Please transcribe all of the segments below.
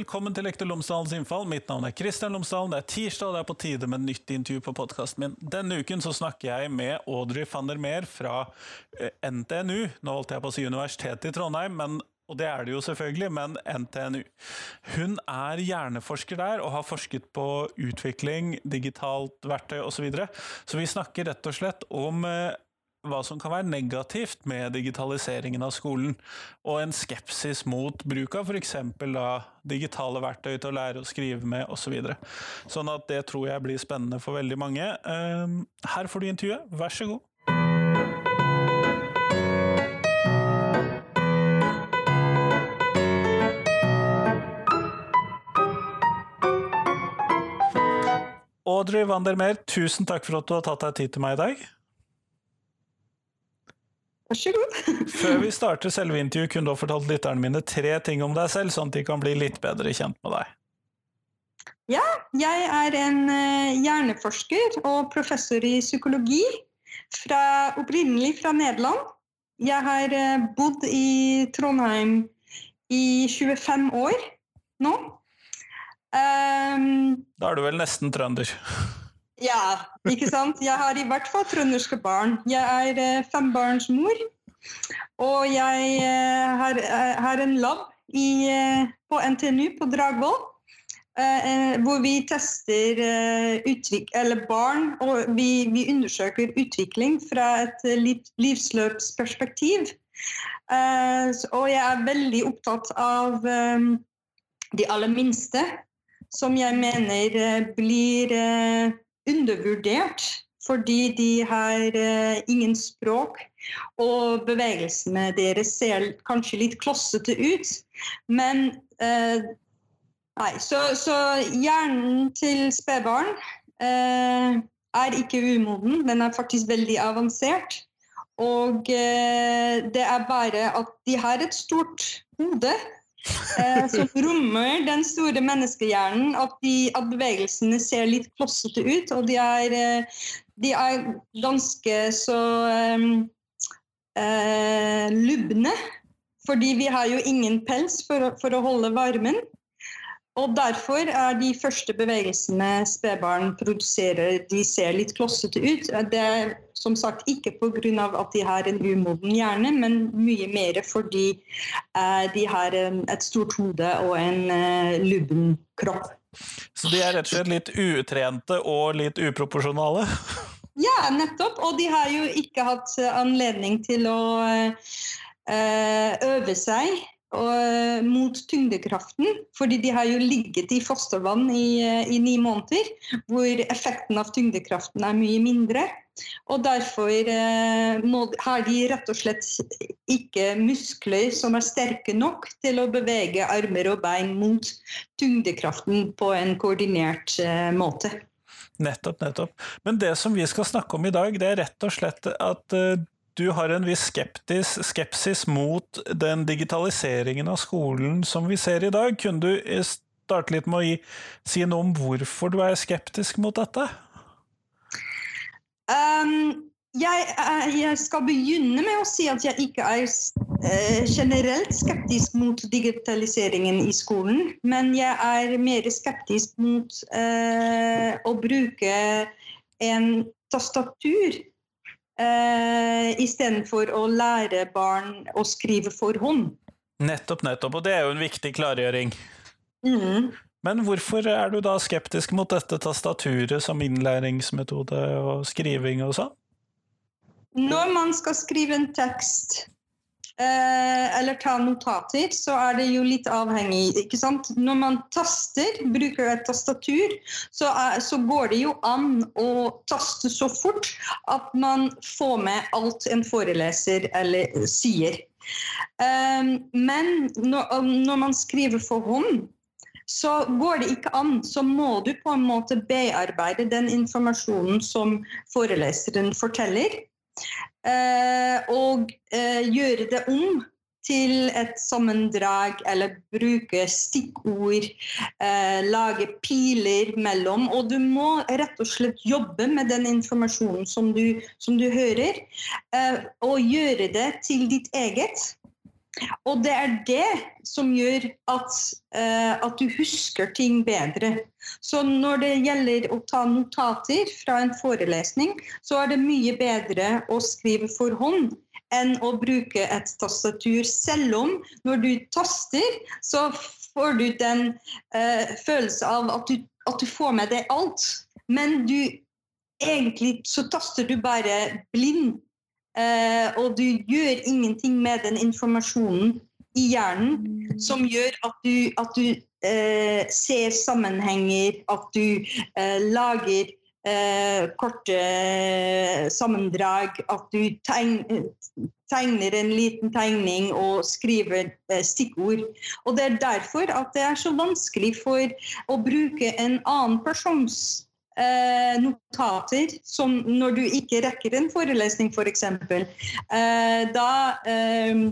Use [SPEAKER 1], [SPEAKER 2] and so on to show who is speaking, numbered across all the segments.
[SPEAKER 1] velkommen til Lektor Lomsdalens innfall. Mitt navn er Kristian Lomsdalen. Det er tirsdag, og det er på tide med nytt intervju på podkasten min. Denne uken så snakker jeg med Audrey van der Meer fra eh, NTNU. Nå holdt jeg på å si Universitetet i Trondheim, men, og det er det jo selvfølgelig, men NTNU. Hun er hjerneforsker der og har forsket på utvikling, digitalt verktøy osv. Så, videre. så vi snakker rett og slett om eh, hva som kan være negativt med digitaliseringen av skolen, og en skepsis mot bruk av f.eks. digitale verktøy til å lære å skrive med osv. Så sånn at det tror jeg blir spennende for veldig mange. Ehm, her får du intervjuet, vær så god. Audrey Wandermeer, tusen takk for at du har tatt deg tid til meg i dag.
[SPEAKER 2] Vær så god.
[SPEAKER 1] Før vi starter selve intervjuet, kunne du ha fortalt lytterne mine tre ting om deg selv, sånn at de kan bli litt bedre kjent med deg.
[SPEAKER 2] Ja, jeg er en eh, hjerneforsker og professor i psykologi, fra, opprinnelig fra Nederland. Jeg har eh, bodd i Trondheim i 25 år nå. Um,
[SPEAKER 1] da er du vel nesten trønder?
[SPEAKER 2] Ja, ikke sant? Jeg har i hvert fall trønderske barn. Jeg er eh, fembarnsmor. Og jeg eh, har, eh, har, en lab i, på NTNU på Dragvoll. hvor vi tester utvik barn, og vi, vi, undersøker utvikling fra et liv, livsløpsperspektiv. og jeg er veldig opptatt av de aller minste, som jeg mener blir undervurdert fordi de har eh, ingen språk, og bevegelsene deres ser kanskje litt klossete ut. Men eh, Nei, så, så, hjernen til spedbarn eh, er ikke umoden, den er faktisk veldig avansert. Og det er bare at de har et stort hode eh, som rommer den store menneskehjernen. At, de, at, bevegelsene ser litt klossete ut, og de er, eh, de er ganske så eh, eh, lubne. Fordi vi har jo ingen pels for, for å holde varmen. Og Derfor er de første bevegelsene spedbarn produserer, de ser litt klossete ut. Det er som sagt ikke pga. at de har en umoden hjerne, men mye mer fordi eh, de har en, et stort hode og en eh, lubben kropp.
[SPEAKER 1] Så de er rett og slett litt utrente og litt uproporsjonale?
[SPEAKER 2] Ja, nettopp. Og de har jo ikke hatt anledning til å eh, øve seg og, mot tyngdekraften. fordi de har jo ligget i fostervann i, eh, i, ni måneder, hvor effekten av tyngdekraften er mye mindre. Og derfor eh, må, har de rett og slett ikke muskler som er sterke nok til å bevege armer og bein mot tyngdekraften på en koordinert eh, måte.
[SPEAKER 1] Nettopp, nettopp. Men det som vi skal snakke om i dag, det er rett og slett at eh, du har en viss skeptis, skepsis mot den digitaliseringen av skolen som vi ser i dag. Kunne du starte litt med å gi, si noe om hvorfor du er skeptisk mot dette?
[SPEAKER 2] Um, jeg, eh, jeg, skal begynne med å si at jeg ikke er uh, generelt skeptisk mot digitaliseringen i skolen, men jeg er mer skeptisk mot uh, å bruke en tastatur eh, istedenfor å lære barn å skrive for hånd.
[SPEAKER 1] Nettopp, nettopp. Og det er jo en viktig klargjøring.
[SPEAKER 2] Mm.
[SPEAKER 1] Men hvorfor er du da skeptisk mot dette tastaturet som innlæringsmetode og skriving og sånn?
[SPEAKER 2] Når man skal skrive en tekst eh, eller ta notater, så er det jo litt avhengig. ikke sant? Når man taster, bruker et tastatur, så, er, så, går det jo an å taste så fort at man får med alt en foreleser eller sier. Eh, men når, når man skriver for hånd, så går det ikke an. Så må du på en måte bearbeide den informasjonen som foreleseren forteller. Eh, og eh, gjøre det om til et sammendrag eller bruke stikkord, eh, lage piler mellom. Og du må rett og slett jobbe med den informasjonen som du, som du hører, og gjøre det til ditt eget. Og det er det som gjør at, uh, at, du husker ting bedre. Så når det gjelder å ta notater fra en forelesning, så er det mye bedre å skrive for hånd enn å bruke et tastatur. Selv om når du taster, så får du den uh, følelse av at du, at du får med deg alt. Men du egentlig så taster du bare blind Eh, og du gjør ingenting med den informasjonen i hjernen som gjør at du, at du eh, ser sammenhenger, at du eh, lager eh, korte sammendrag, at du tegner, tegner en liten tegning og skriver eh, stikkord. Og Det er derfor at det er så vanskelig for å bruke en annen persons eh, notater som når du ikke rekker en forelesning, f.eks. For eh, da, eh,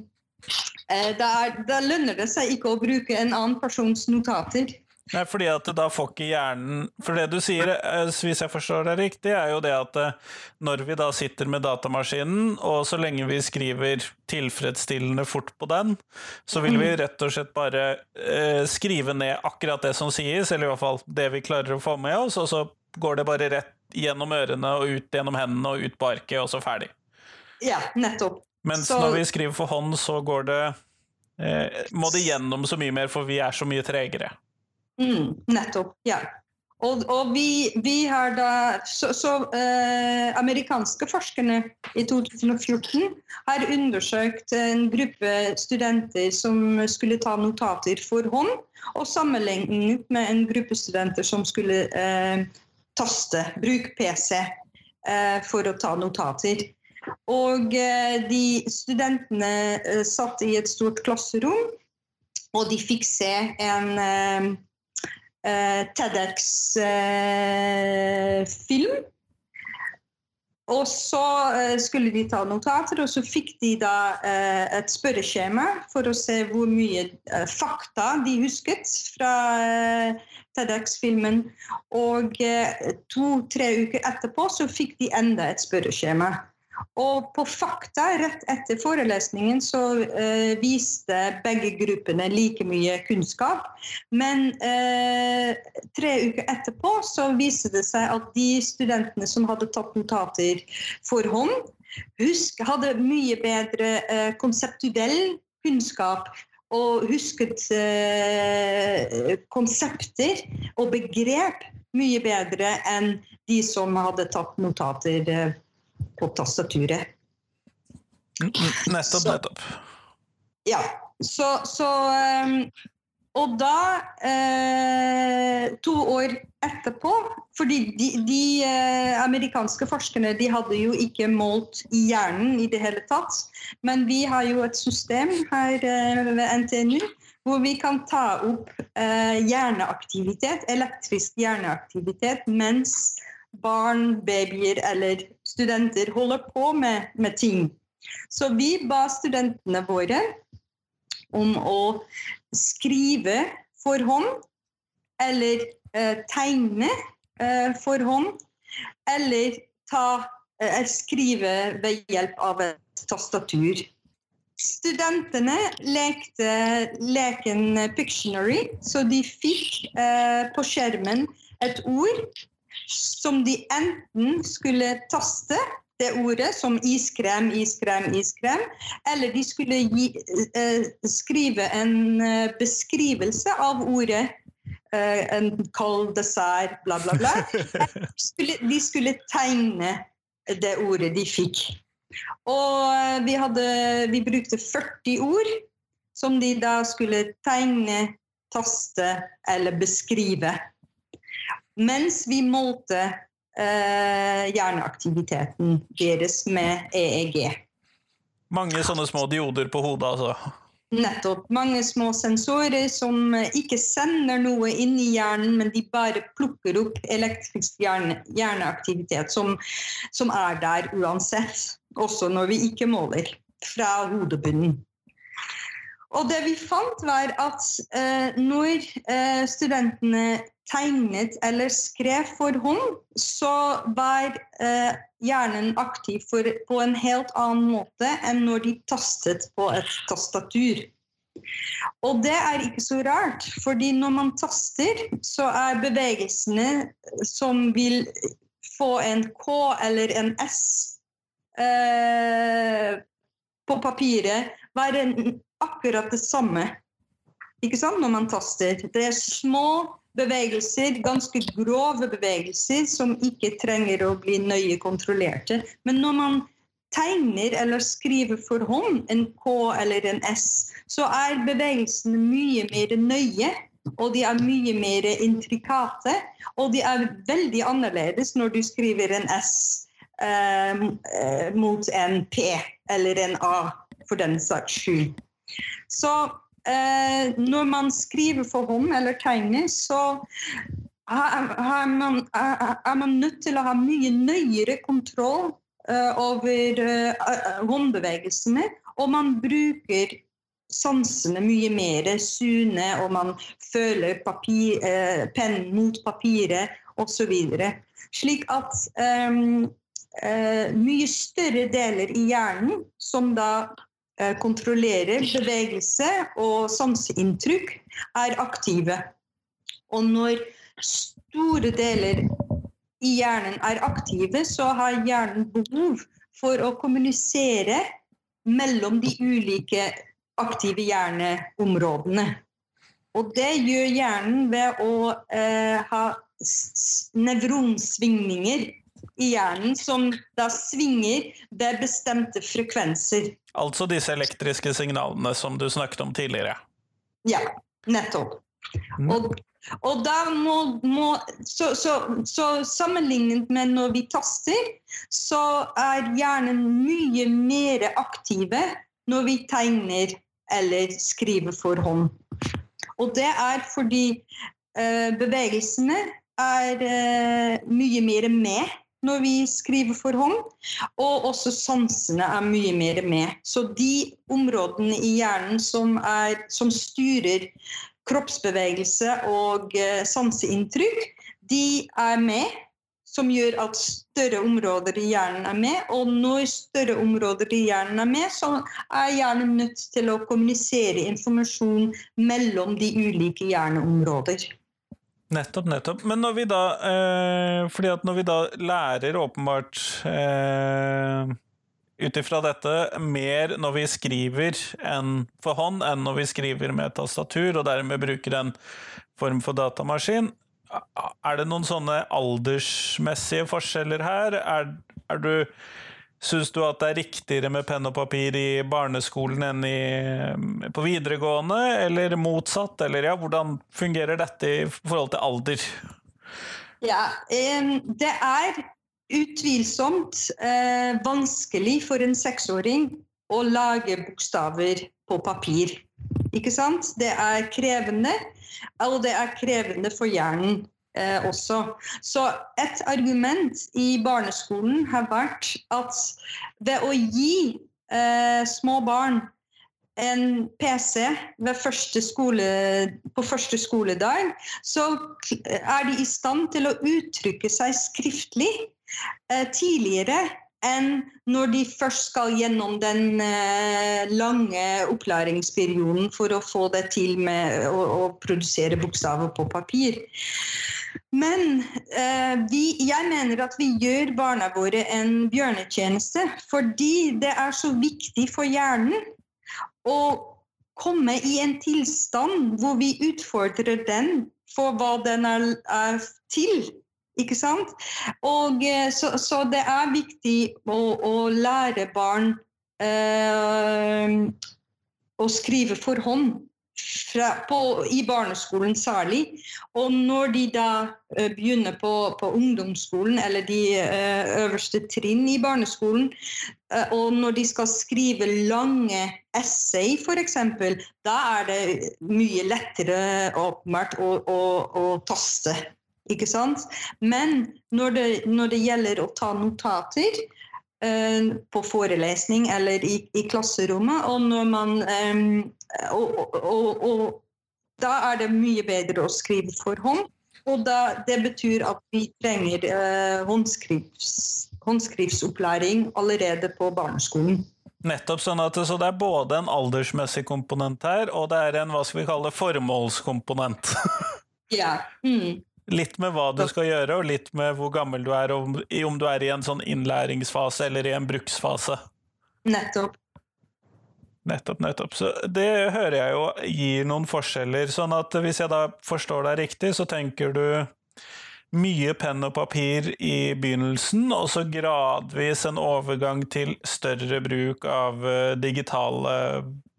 [SPEAKER 2] da, da, da, lønner det seg ikke å bruke en annen persons notater.
[SPEAKER 1] Nei, fordi at da får ikke hjernen For det du sier, eh, hvis jeg forstår det riktig, er jo det at eh, når vi da sitter med datamaskinen, og så lenge vi skriver tilfredsstillende fort på den, så vil vi mm. rett og slett bare eh, skrive ned akkurat det som sies, eller i hvert fall det vi klarer å få med oss, og så går det bare rett gjennom ørene og ut gjennom hendene og ut på arket, og så ferdig.
[SPEAKER 2] Ja, nettopp.
[SPEAKER 1] Mens så... når vi skriver for hånd, så går det eh, Må det gjennom så mye mer, for vi er så mye tregere.
[SPEAKER 2] Mm, nettopp. Ja. Og, og vi, vi, har da Så, så eh, amerikanske forskerne i 2014 har undersøkt en gruppe studenter som skulle ta notater for hånd, og sammenlignet med en gruppe studenter som skulle eh, taste, bruk PC eh, for å ta notater. Og eh, de studentene eh, satt i et stort klasserom, og de fikk se en eh, eh, TEDX-film. Eh, og så skulle de ta notater, og så fikk de da et spørreskjema for å se hvor mye fakta de husket fra TEDX-filmen. Og eh, to-tre uker etterpå så fikk de enda et spørreskjema. Og på Fakta rett etter forelesningen så eh, viste begge gruppene like mye kunnskap. Men eh, tre uker etterpå så viste det seg at de studentene som hadde tatt notater for hånd, husk, hadde mye bedre eh, konseptuell kunnskap og husket eh, konsepter og begrep mye bedre enn de som hadde tatt notater eh, på tastaturet.
[SPEAKER 1] Nettopp, nettopp.
[SPEAKER 2] Ja. Så, så um, og da, eh, to år etterpå fordi de, de eh, amerikanske forskerne de hadde jo ikke målt hjernen i det hele tatt. Men vi har jo et system her eh, ved NTNU hvor vi kan ta opp eh, hjerneaktivitet, elektrisk hjerneaktivitet mens barn, babyer eller studenter holder på med, med ting. Så vi ba studentene våre om å skrive for hånd, eller eh, tegne eh, for hånd, eller ta, eh, skrive ved hjelp av et tastatur. Studentene lekte leken Pictionary, så de fikk eh, på skjermen et ord som de enten skulle taste det ordet som iskrem, iskrem, iskrem. Eller de skulle gi, eh, skrive en eh, beskrivelse av ordet. Eh, en kald dessert, bla, bla, bla. De skulle, de skulle tegne det ordet de fikk. Og vi, hadde, vi brukte 40 ord som de da skulle tegne, taste eller beskrive. Mens vi målte hjerneaktiviteten deres med EEG.
[SPEAKER 1] Mange sånne små dioder på hodet, altså?
[SPEAKER 2] Nettopp. Mange små sensorer som ikke sender noe inn i hjernen, men de bare plukker opp elektrisk hjerne, hjerneaktivitet som, som, er der uansett. Også når vi ikke måler fra hodebunnen. Og det vi fant, var at eh, når eh, studentene tegnet eller skrev for hånd, så var eh, hjernen aktiv for, på en helt annen måte enn når de tastet på et tastatur. Og det er ikke så rart, fordi når man taster, så er bevegelsene som vil få en K eller en S eh, på papiret, være akkurat det samme ikke sant, når man taster. Det er små bevegelser, ganske grove bevegelser, som ikke trenger å bli nøye kontrollerte. Men når man tegner eller skriver for hånd, en K eller en S, så er bevegelsene mye mer nøye. Og de er mye mer intrikate, og de er veldig annerledes når du skriver en S eh, eh mot en P eller en A, for den saks skyld. Så eh, når man skriver for hånd eller tegner, så er man, er man nødt til å ha mye nøyere kontroll uh, over uh, håndbevegelsene. Og man bruker sansene mye mer, syne, og man føler papir, eh, pennen mot papiret osv. Slik at um, mye større deler i hjernen, som da Eh, kontrollerer bevegelse og sanseinntrykk, er aktive. Og når store deler i hjernen er aktive, så har hjernen behov for å kommunisere mellom de ulike aktive hjerneområdene. Og det gjør hjernen ved å eh, ha nevronsvingninger i hjernen som da svinger ved bestemte frekvenser.
[SPEAKER 1] Altså disse elektriske signalene som du snakket om tidligere?
[SPEAKER 2] Ja, nettopp. Mm. Og, og, da må, må så, så, så, sammenlignet med når vi taster, så er hjernen mye mer aktive når vi tegner eller skriver for hånd. Og det er fordi eh, bevegelsene er eh, mye mer med når vi skriver for hånd. Og også sansene er mye mer med. Så de områdene i hjernen som, er, som styrer kroppsbevegelse og uh, sanseinntrykk, de er med. Som gjør at større områder i hjernen er med. Og når større områder i hjernen er med, så er hjernen nødt til å kommunisere informasjon mellom de ulike hjerneområder.
[SPEAKER 1] Nettopp, nettopp. Men når vi da eh, fordi at når vi da lærer åpenbart eh, ut ifra dette mer når vi skriver enn for hånd, enn når vi skriver med tastatur, og dermed bruker en form for datamaskin, er det noen sånne aldersmessige forskjeller her? Er, er du Syns du at det er riktigere med penn og papir i barneskolen enn i, på videregående, eller motsatt? Eller ja, hvordan fungerer dette i forhold til alder?
[SPEAKER 2] Ja, det er utvilsomt eh, vanskelig for en seksåring å lage bokstaver på papir. Ikke sant? Det er krevende, og det er krevende for hjernen eh, også. Så et argument i barneskolen har vært at ved å gi eh, små barn en PC første skole, på første skoledag, så er de i stand til å uttrykke seg skriftlig eh, tidligere enn når de først skal gjennom den eh, lange opplæringsperioden for å få det til med å, å produsere bokstaver på papir. Men eh, vi, jeg mener at vi gjør barna våre en bjørnetjeneste. Fordi det er så viktig for hjernen å komme i en tilstand hvor vi utfordrer den for hva den er, er til. Ikke sant? Og, eh, så, så, det er viktig å, å lære barn eh, å skrive for hånd fra, på, i barneskolen særlig. Og når de da uh, begynner på, på, ungdomsskolen, eller de uh, øverste trinn i barneskolen, uh, og når de skal skrive lange essay f.eks., da er det mye lettere åpenbart å, å, å taste. Ikke sant? Men når det, når det gjelder å ta notater, på forelesning eller i, i klasserommet. Og, man, um, og, og, og, da er det mye bedre å skrive for hånd. Og da, det betyr at vi trenger uh, håndskrivs, håndskriftsopplæring allerede på barneskolen.
[SPEAKER 1] Nettopp, sånn at Så det er både en aldersmessig komponent her, og det er en hva skal vi kalle formålskomponent.
[SPEAKER 2] ja. Mm.
[SPEAKER 1] Litt med hva du skal gjøre, og litt med hvor gammel du er, og om du er i en sånn innlæringsfase eller i en bruksfase.
[SPEAKER 2] Nettopp.
[SPEAKER 1] Nettopp, nettopp. Så det hører jeg jo gir noen forskjeller. Sånn at hvis jeg da forstår deg riktig, så tenker du mye penn og papir i begynnelsen, og så gradvis en overgang til større bruk av eh, digitale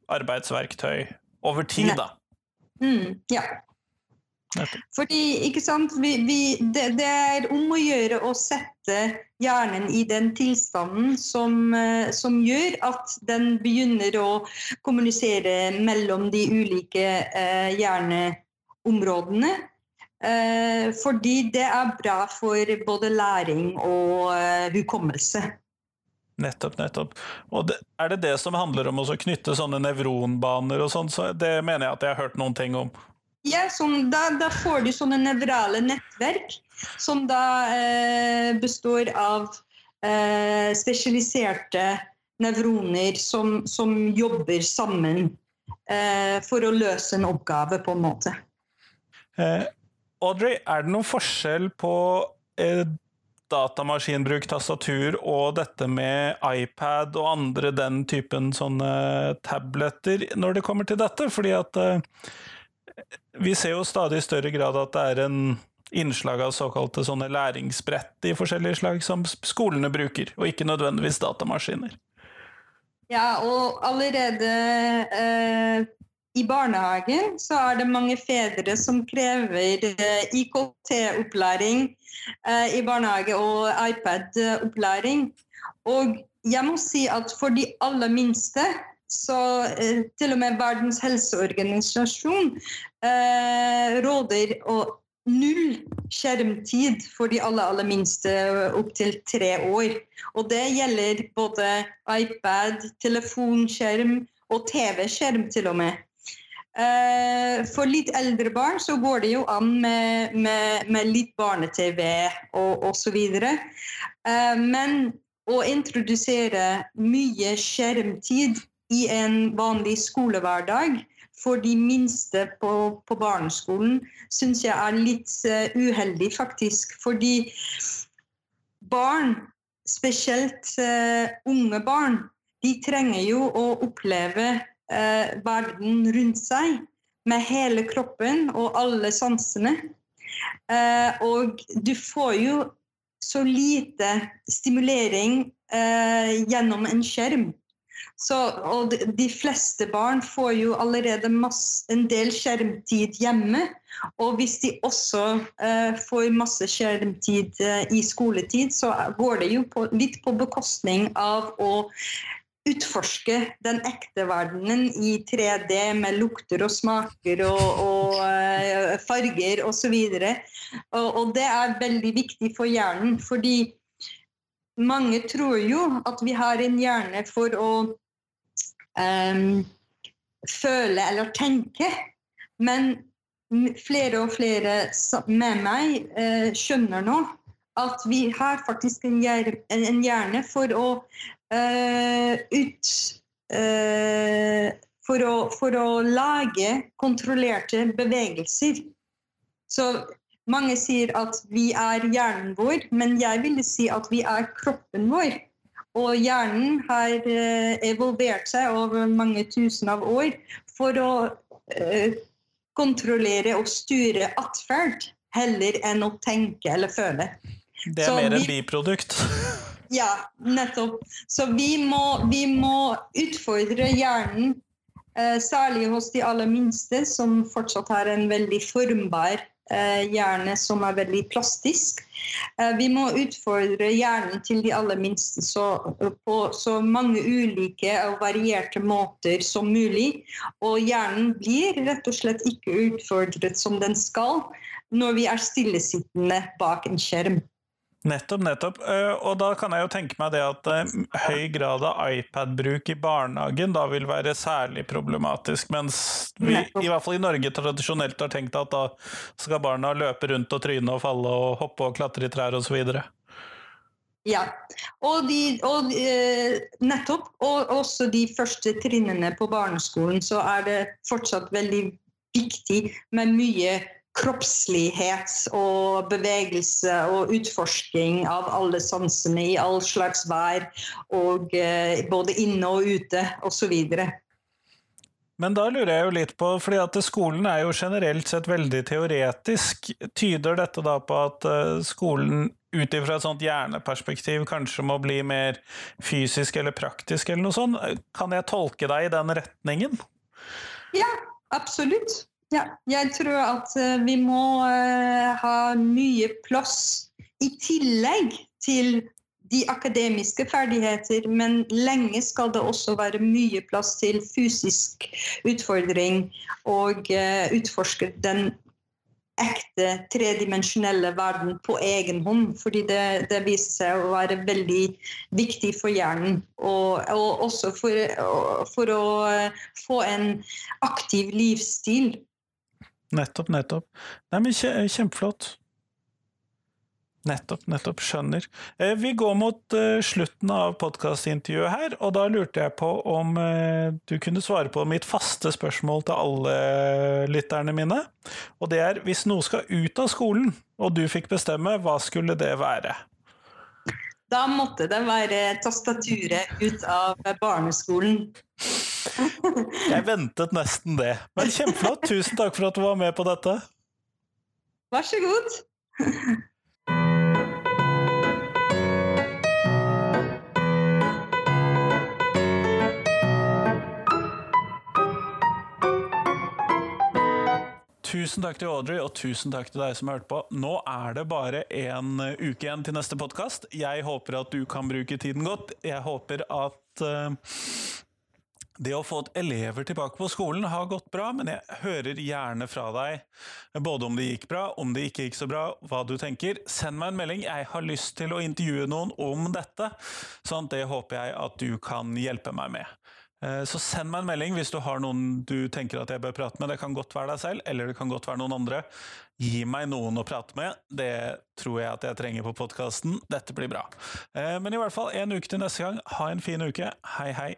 [SPEAKER 1] arbeidsverktøy over tid, da.
[SPEAKER 2] Mm, ja. Fordi, ikke sant, vi, vi, det, det, er om å gjøre å sette hjernen i den tilstanden som, eh, som, gjør at den begynner å kommunisere mellom de ulike eh, hjerneområdene. Eh, fordi det er bra for både læring og eh, hukommelse.
[SPEAKER 1] Nettopp, nettopp. Og det, Er det det som handler om å knytte sånne nevronbaner og sånn? Så det mener jeg at jeg har hørt noen ting om.
[SPEAKER 2] Ja, sånn, da, da, får du sånne nevrale nettverk som da eh, består av eh, spesialiserte nevroner som, som jobber sammen eh, for å løse en oppgave, på en måte.
[SPEAKER 1] Eh, Audrey, er det noen forskjell på eh, datamaskinbruk, tastatur og dette med iPad og andre den typen sånne tabletter når det kommer til dette? Fordi at eh, vi ser jo stadig større grad at det er en innslag av såkalte sånne læringsbrett i forskjellige slag som skolene bruker, og ikke nødvendigvis datamaskiner.
[SPEAKER 2] Ja, og allerede eh, i barnehagen så er det mange fedre som krever eh, IKT-opplæring eh, i barnehage og iPad-opplæring. Og jeg må si at for de aller minste så eh, til og med Verdens helseorganisasjon råder å null skjermtid for de aller, aller minste opptil tre år. Og det gjelder både iPad, telefonskjerm og TV-skjerm til og med. Eh, for litt eldre barn så går det jo an med, med, med litt barne-TV og osv. Eh, men å introdusere mye skjermtid i en vanlig skolehverdag for de minste på, på barneskolen syns jeg er litt uh, uheldig, faktisk. Fordi barn, spesielt uh, unge barn, de trenger jo å oppleve eh, verden rundt seg med hele kroppen og alle sansene. Eh, og du får jo så lite stimulering eh, gjennom en skjerm. Så, og de fleste barn får jo allerede masse, en del skjermtid hjemme. Og hvis de også eh, får masse skjermtid eh, i skoletid, så går det jo på, litt på bekostning av å utforske den ekte verdenen i 3D med lukter og smaker og, og eh, farger osv. Og, og det er veldig viktig for hjernen, fordi mange tror jo at vi har en hjerne for å um, føle eller tenke. Men flere og flere med meg uh, skjønner nå at vi har faktisk en hjerne for å uh, ut uh, for, å, for, å, lage kontrollerte bevegelser. Så mange sier at vi er hjernen vår, men jeg ville si at vi er kroppen vår. Og hjernen har uh, evolvert seg over mange tusen av år for å kontrollere og styre atferd heller enn å tenke eller føle.
[SPEAKER 1] Det er Så mer vi, en biprodukt?
[SPEAKER 2] ja, nettopp. Så vi må, vi må utfordre hjernen, eh, særlig hos de aller minste, som fortsatt har en veldig formbar eh, hjerne som er veldig plastisk. Eh, vi må utfordre hjernen til de aller minste så, på så mange ulike og varierte måter som mulig. Og hjernen blir rett og slett ikke utfordret som den skal når vi er stillesittende bak en skjerm.
[SPEAKER 1] Nettopp, nettopp. Eh, og da kan jeg jo tenke meg det at eh, høy grad av iPad-bruk i barnehagen da vil være særlig problematisk, mens vi
[SPEAKER 2] Nettopp.
[SPEAKER 1] i hvert fall i Norge tradisjonelt har tenkt at da skal barna løpe rundt og tryne og falle og hoppe og klatre i trær osv.
[SPEAKER 2] Ja. Og, de, og eh, nettopp. Og også de første trinnene på barneskolen, så er det fortsatt veldig viktig med mye kroppslighet og bevegelse og utforsking av alle sansene i all slags vær, og eh, både inne og ute osv.
[SPEAKER 1] Men da lurer jeg jo litt på, fordi at skolen er jo generelt sett veldig teoretisk. Tyder dette da på at eh, skolen ut ifra et sånt hjerneperspektiv kanskje må bli mer fysisk eller praktisk eller noe sånt? Kan jeg tolke deg i den retningen?
[SPEAKER 2] Ja, absolutt. Ja, jeg tror at eh, vi må eh, ha mye plass i tillegg til de akademiske ferdigheter, men lenge skal det også være mye plass til fysisk utfordring og eh, utforske den ekte tredimensjonelle verden på egen hånd. Fordi det, det viser seg å være veldig viktig for hjernen. Og, og også for, for å få en aktiv livsstil.
[SPEAKER 1] Nettopp, nettopp. Nei, men kje- Kjempeflott. Nettopp, nettopp. Skjønner. Eh, Vi går mot eh, slutten av podkastintervjuet her, og da lurte jeg på om eh, du kunne svare på mitt faste spørsmål til alle lytterne mine. Og det er hvis noe skal ut av skolen, og du fikk bestemme, hva skulle det være?
[SPEAKER 2] Da måtte det være tastaturet ut av barneskolen.
[SPEAKER 1] Jeg ventet nesten det. Men kjempeflott. Tusen takk for at du var med på dette.
[SPEAKER 2] Vær så god.
[SPEAKER 1] Tusen takk til Audrey, og tusen takk til deg som hørte på. Nå er det bare en uh, uke igjen til neste podkast. Jeg håper at du kan bruke tiden godt. Jeg håper at uh, det å få elever tilbake på skolen har gått bra, men jeg hører gjerne fra deg både om det gikk bra, om det ikke gikk så bra, hva du tenker. Send meg en melding. Jeg har lyst til å intervjue noen om dette, sånn det håper jeg at du kan hjelpe meg med. Eh, Så send meg en melding hvis du har noen du tenker at jeg bør prate med. Det kan godt være deg selv, eller det kan godt være noen andre. Gi meg noen å prate med. Det tror jeg at jeg trenger på podkasten. Dette blir bra. Eh, Men i hvert fall en uke til neste gang. Ha en fin uke. Hei, hei.